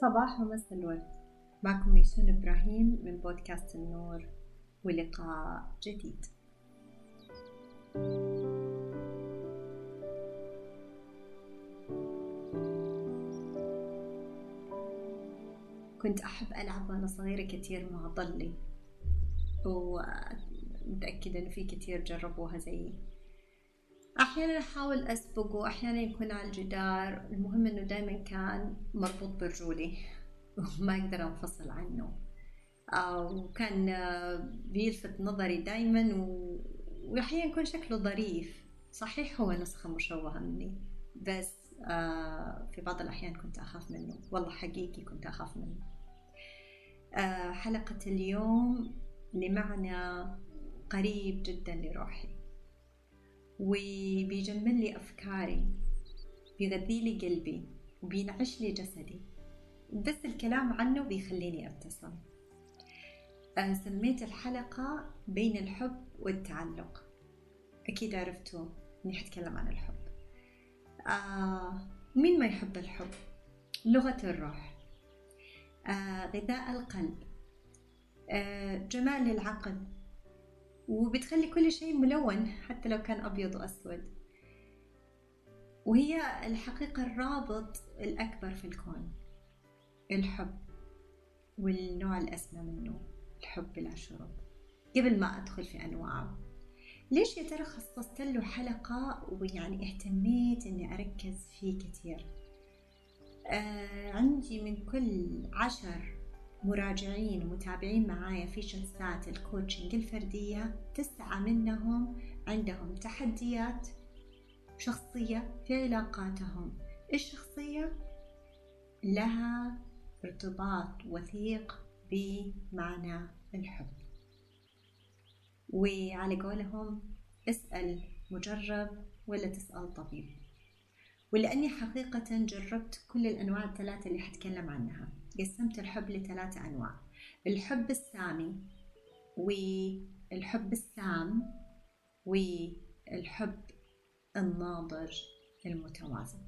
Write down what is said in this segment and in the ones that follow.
صباح ومساء الورد. معكم ميسون إبراهيم من بودكاست النور ولقاء جديد. كنت أحب ألعب وأنا صغيرة كثير مع ضلي ومتأكدة إنه في كثير جربوها زيي. أحيانا أحاول أسبق وأحيانا يكون على الجدار. المهم إنه دايما كان مربوط برجولي وما أقدر أنفصل عنه. وكان بيلفت نظري دايما وأحيانا يكون شكله ظريف. صحيح هو نسخة مشوهة مني بس آه، في بعض الأحيان كنت أخاف منه. والله حقيقي كنت أخاف منه. آه، حلقة اليوم لمعنى قريب جدا لروحي. وبيجمل لي أفكاري بيغذي لي قلبي وبينعش لي جسدي. بس الكلام عنه بيخليني أبتسم. أنا سميت الحلقة بين الحب والتعلق. أكيد عرفتوا إني حتكلم عن الحب. آه مين ما يحب الحب؟ لغة الروح. آه غذاء القلب. آه جمال العقل. وبتخلي كل شيء ملون حتى لو كان أبيض وأسود. وهي الحقيقة الرابط الأكبر في الكون الحب والنوع الأسمى منه الحب بلا شروط قبل ما أدخل في أنواعه ليش يا ترى خصصت له حلقة ويعني اهتميت إني أركز فيه كثير؟ آه عندي من كل عشر مراجعين ومتابعين معايا في جلسات الكوتشنج الفردية تسعة منهم عندهم تحديات شخصية في علاقاتهم. الشخصية لها ارتباط وثيق بمعنى الحب. وعلى قولهم اسأل مجرب ولا تسأل طبيب. ولأني حقيقة جربت كل الأنواع الثلاثة اللي حتكلم عنها. قسمت الحب لثلاثة أنواع. الحب السامي والحب السام والحب الناضج المتوازن.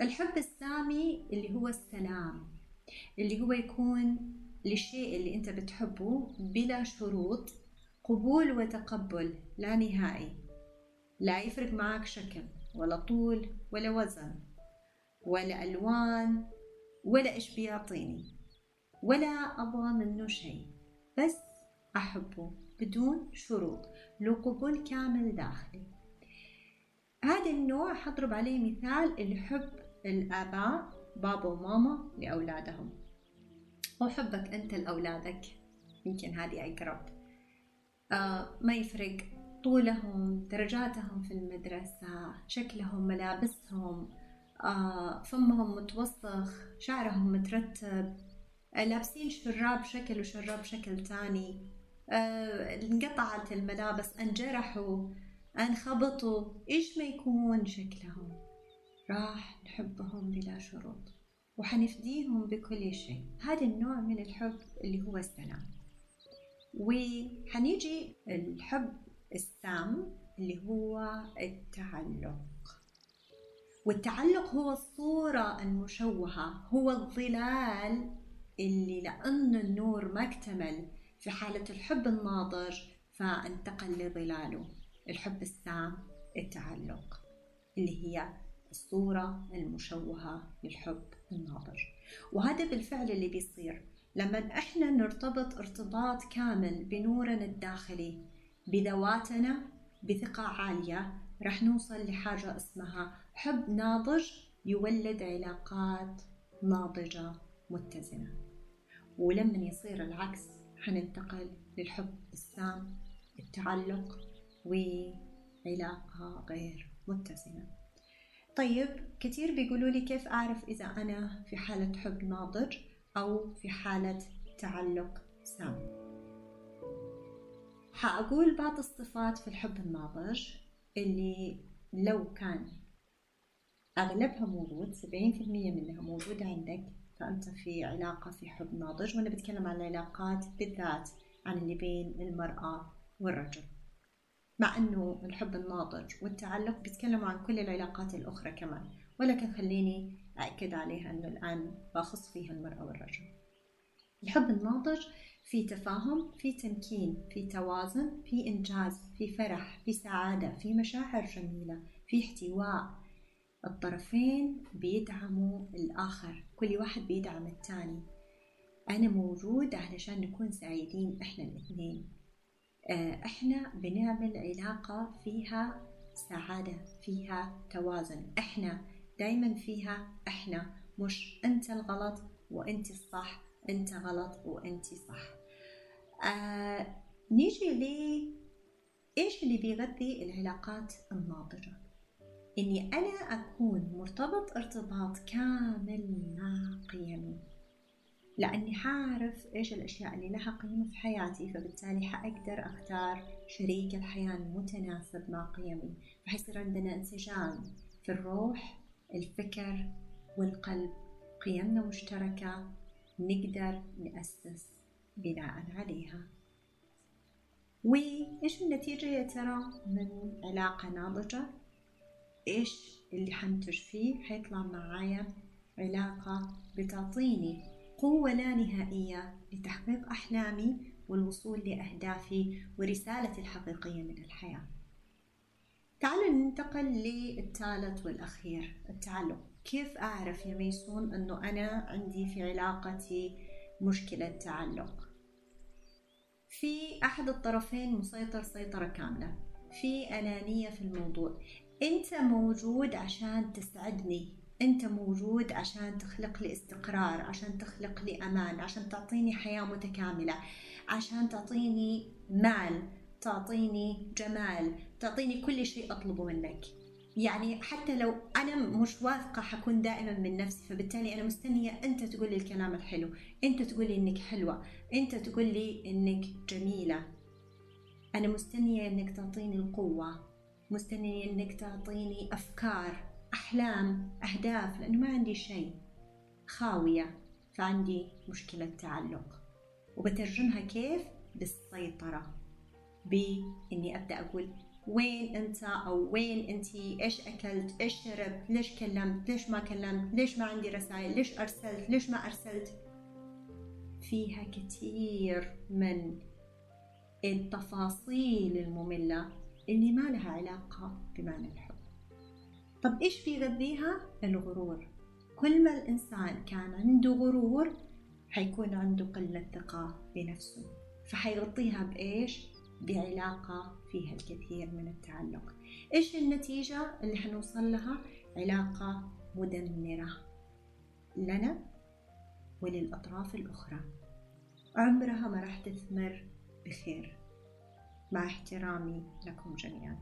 الحب السامي اللي هو السلام اللي هو يكون للشيء اللي أنت بتحبه بلا شروط قبول وتقبل لا نهائي. لا يفرق معك شكل ولا طول ولا وزن ولا ألوان ولا إيش بيعطيني؟ ولا أبغى منه شيء بس أحبه بدون شروط له قبول كامل داخلي. هذا النوع حضرب عليه مثال اللي يحب الآباء بابا وماما لأولادهم. أو حبك أنت لأولادك؟ يمكن هذه أقرب آه ما يفرق. طولهم درجاتهم في المدرسة شكلهم ملابسهم فمهم متوسخ شعرهم مترتب آه لابسين شراب شكل وشراب شكل تاني. آه انقطعت الملابس انجرحوا انخبطوا. إيش ما يكون شكلهم؟ راح نحبهم بلا شروط وحنفديهم بكل شيء. هذا النوع من الحب اللي هو السلام. وحنيجي الحب السام اللي هو التعلق. والتعلق هو الصورة المشوهة هو الظلال اللي لأن النور ما اكتمل في حالة الحب الناضج فانتقل لظلاله الحب السام التعلق اللي هي الصورة المشوهة للحب الناضج. وهذا بالفعل اللي بيصير. لما إحنا نرتبط ارتباط كامل بنورنا الداخلي بذواتنا بثقة عالية رح نوصل لحاجة اسمها حب ناضج يولد علاقات ناضجة متزنة. ولما يصير العكس حننتقل للحب السام التعلق وعلاقة غير متزنة. طيب كثير بيقولوا لي كيف أعرف إذا أنا في حالة حب ناضج أو في حالة تعلق سام؟ حأقول بعض الصفات في الحب الناضج اللي لو كان أغلبها موجود سبعين في المية منها موجودة عندك. فأنت في علاقة في حب ناضج. وأنا بتكلم عن العلاقات بالذات عن اللي بين المرأة والرجل. مع أنه الحب الناضج والتعلق بيتكلموا عن كل العلاقات الأخرى كمان. ولكن خليني أأكد عليها أنه الآن بخص فيها المرأة والرجل. الحب الناضج في تفاهم في تمكين في توازن في إنجاز في فرح في سعادة في مشاعر جميلة في احتواء الطرفين بيدعموا الآخر كل واحد بيدعم الثاني أنا موجود علشان نكون سعيدين إحنا الاثنين آه، إحنا بنعمل علاقة فيها سعادة فيها توازن. إحنا دايما فيها إحنا مش أنت الغلط وأنت الصح أنت غلط وأنت صح. آه نيجي ل إيش اللي بيغذي العلاقات الناضجة؟ إني أنا أكون مرتبط ارتباط كامل مع قيمي لأني حعرف إيش الأشياء اللي لها قيمة في حياتي فبالتالي حأقدر أختار شريك الحياة المتناسب مع قيمي فحيصير عندنا انسجام في الروح الفكر والقلب. قيمنا مشتركة نقدر نأسس بناء عليها. وإيش النتيجة يا ترى؟ من علاقة ناضجة إيش اللي حنتج فيه؟ حيطلع معايا علاقة بتعطيني قوة لا نهائية لتحقيق أحلامي والوصول لأهدافي ورسالتي الحقيقية من الحياة. تعالوا ننتقل للثالث والأخير التعلق كيف أعرف يا ميسون أنه أنا عندي في علاقتي مشكلة تعلق؟ في أحد الطرفين مسيطر سيطرة كاملة. في أنانية في الموضوع. أنت موجود عشان تسعدني أنت موجود عشان تخلق لي استقرار عشان تخلق لي أمان عشان تعطيني حياة متكاملة عشان تعطيني مال تعطيني جمال تعطيني كل شيء أطلبه منك. يعني حتى لو أنا مش واثقة حكون دائما من نفسي فبالتالي أنا مستنية أنت تقول لي الكلام الحلو أنت تقول لي إنك حلوة أنت تقول لي إنك جميلة. أنا مستنية إنك تعطيني القوة. مستنية إنك تعطيني أفكار أحلام أهداف لأنه ما عندي شيء. خاوية فعندي مشكلة تعلق. وبترجمها كيف؟ بالسيطرة. بإني أبدأ أقول وين أنت؟ أو وين أنت؟ إيش أكلت؟ إيش شربت؟ ليش كلمت؟ ليش ما كلمت؟ ليش ما عندي رسائل؟ ليش أرسلت؟ ليش ما أرسلت؟ فيها كثير من التفاصيل المملة. اللي ما لها علاقة بمعنى الحب. طب إيش بيغذيها؟ الغرور. كل ما الإنسان كان عنده غرور حيكون عنده قلة ثقة بنفسه فحيغطيها بإيش؟ بعلاقة فيها الكثير من التعلق. إيش النتيجة اللي حنوصل لها؟ علاقة مدمرة لنا وللأطراف الأخرى. عمرها ما راح تثمر بخير. مع احترامي لكم جميعا.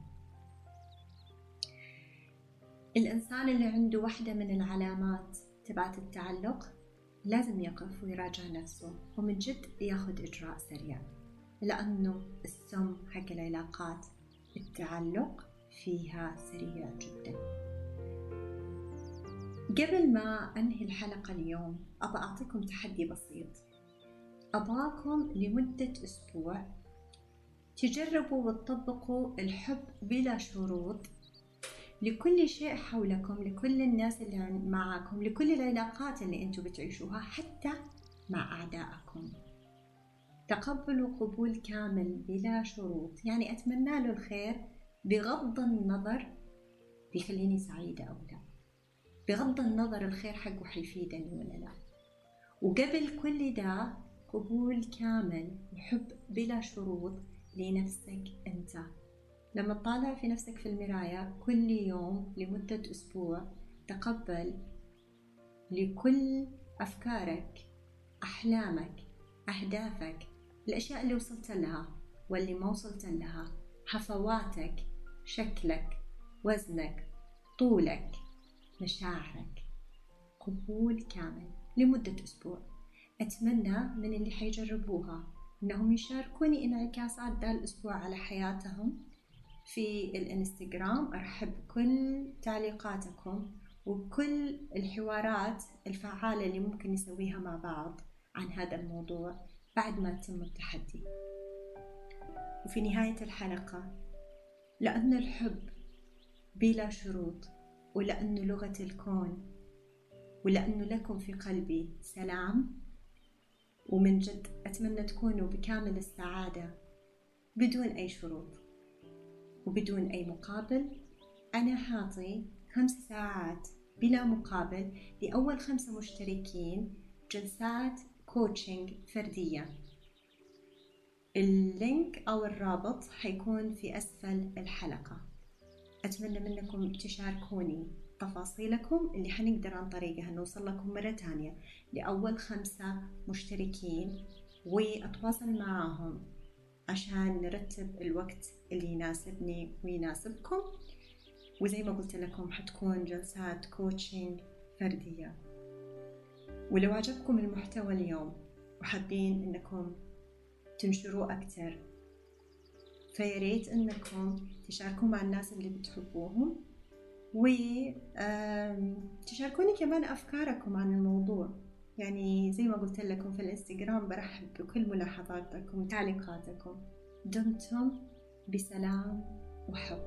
الإنسان اللي عنده واحدة من العلامات تبعت التعلق لازم يقف ويراجع نفسه ومن جد ياخذ إجراء سريع لأنه السم حق العلاقات التعلق فيها سريع جدا. قبل ما أنهي الحلقة اليوم أبى أعطيكم تحدي بسيط. أباكم لمدة أسبوع تجربوا وتطبقوا الحب بلا شروط لكل شيء حولكم لكل الناس اللي معاكم لكل العلاقات اللي أنتم بتعيشوها حتى مع أعدائكم. تقبل قبول كامل بلا شروط. يعني أتمنى له الخير بغض النظر بيخليني سعيدة أو لا. بغض النظر الخير حقه حيفيدني ولا لا. وقبل كل ده قبول كامل وحب بلا شروط. لنفسك أنت. لما تطالع في نفسك في المراية كل يوم لمدة أسبوع تقبل لكل أفكارك أحلامك أهدافك الأشياء اللي وصلت لها واللي ما وصلت لها حفواتك شكلك وزنك طولك مشاعرك. قبول كامل لمدة أسبوع. أتمنى من اللي حيجربوها. إنهم يشاركوني انعكاسات ذا الأسبوع على حياتهم في الإنستغرام. أرحب بكل تعليقاتكم وكل الحوارات الفعالة اللي ممكن نسويها مع بعض عن هذا الموضوع بعد ما يتم التحدي. وفي نهاية الحلقة لأن الحب بلا شروط ولأنه لغة الكون ولأنه لكم في قلبي سلام. ومن جد أتمنى تكونوا بكامل السعادة بدون أي شروط وبدون أي مقابل. أنا حاعطي خمس ساعات بلا مقابل لأول خمسة مشتركين جلسات coaching فردية. ال link أو الرابط حيكون في أسفل الحلقة. أتمنى منكم تشاركوني. تفاصيلكم اللي حنقدر عن طريقها. نوصل لكم مرة تانية لأول خمسة مشتركين وأتواصل معاهم عشان نرتب الوقت اللي يناسبني ويناسبكم. وزي ما قلت لكم حتكون جلسات كوتشنج فردية. ولو عجبكم المحتوى اليوم وحابين إنكم تنشروه أكثر فياريت إنكم تشاركوا مع الناس اللي بتحبوهم. وتشاركوني كمان أفكاركم عن الموضوع. يعني زي ما قلت لكم في الإنستغرام برحب بكل ملاحظاتكم وتعليقاتكم. دمتم بسلام وحب.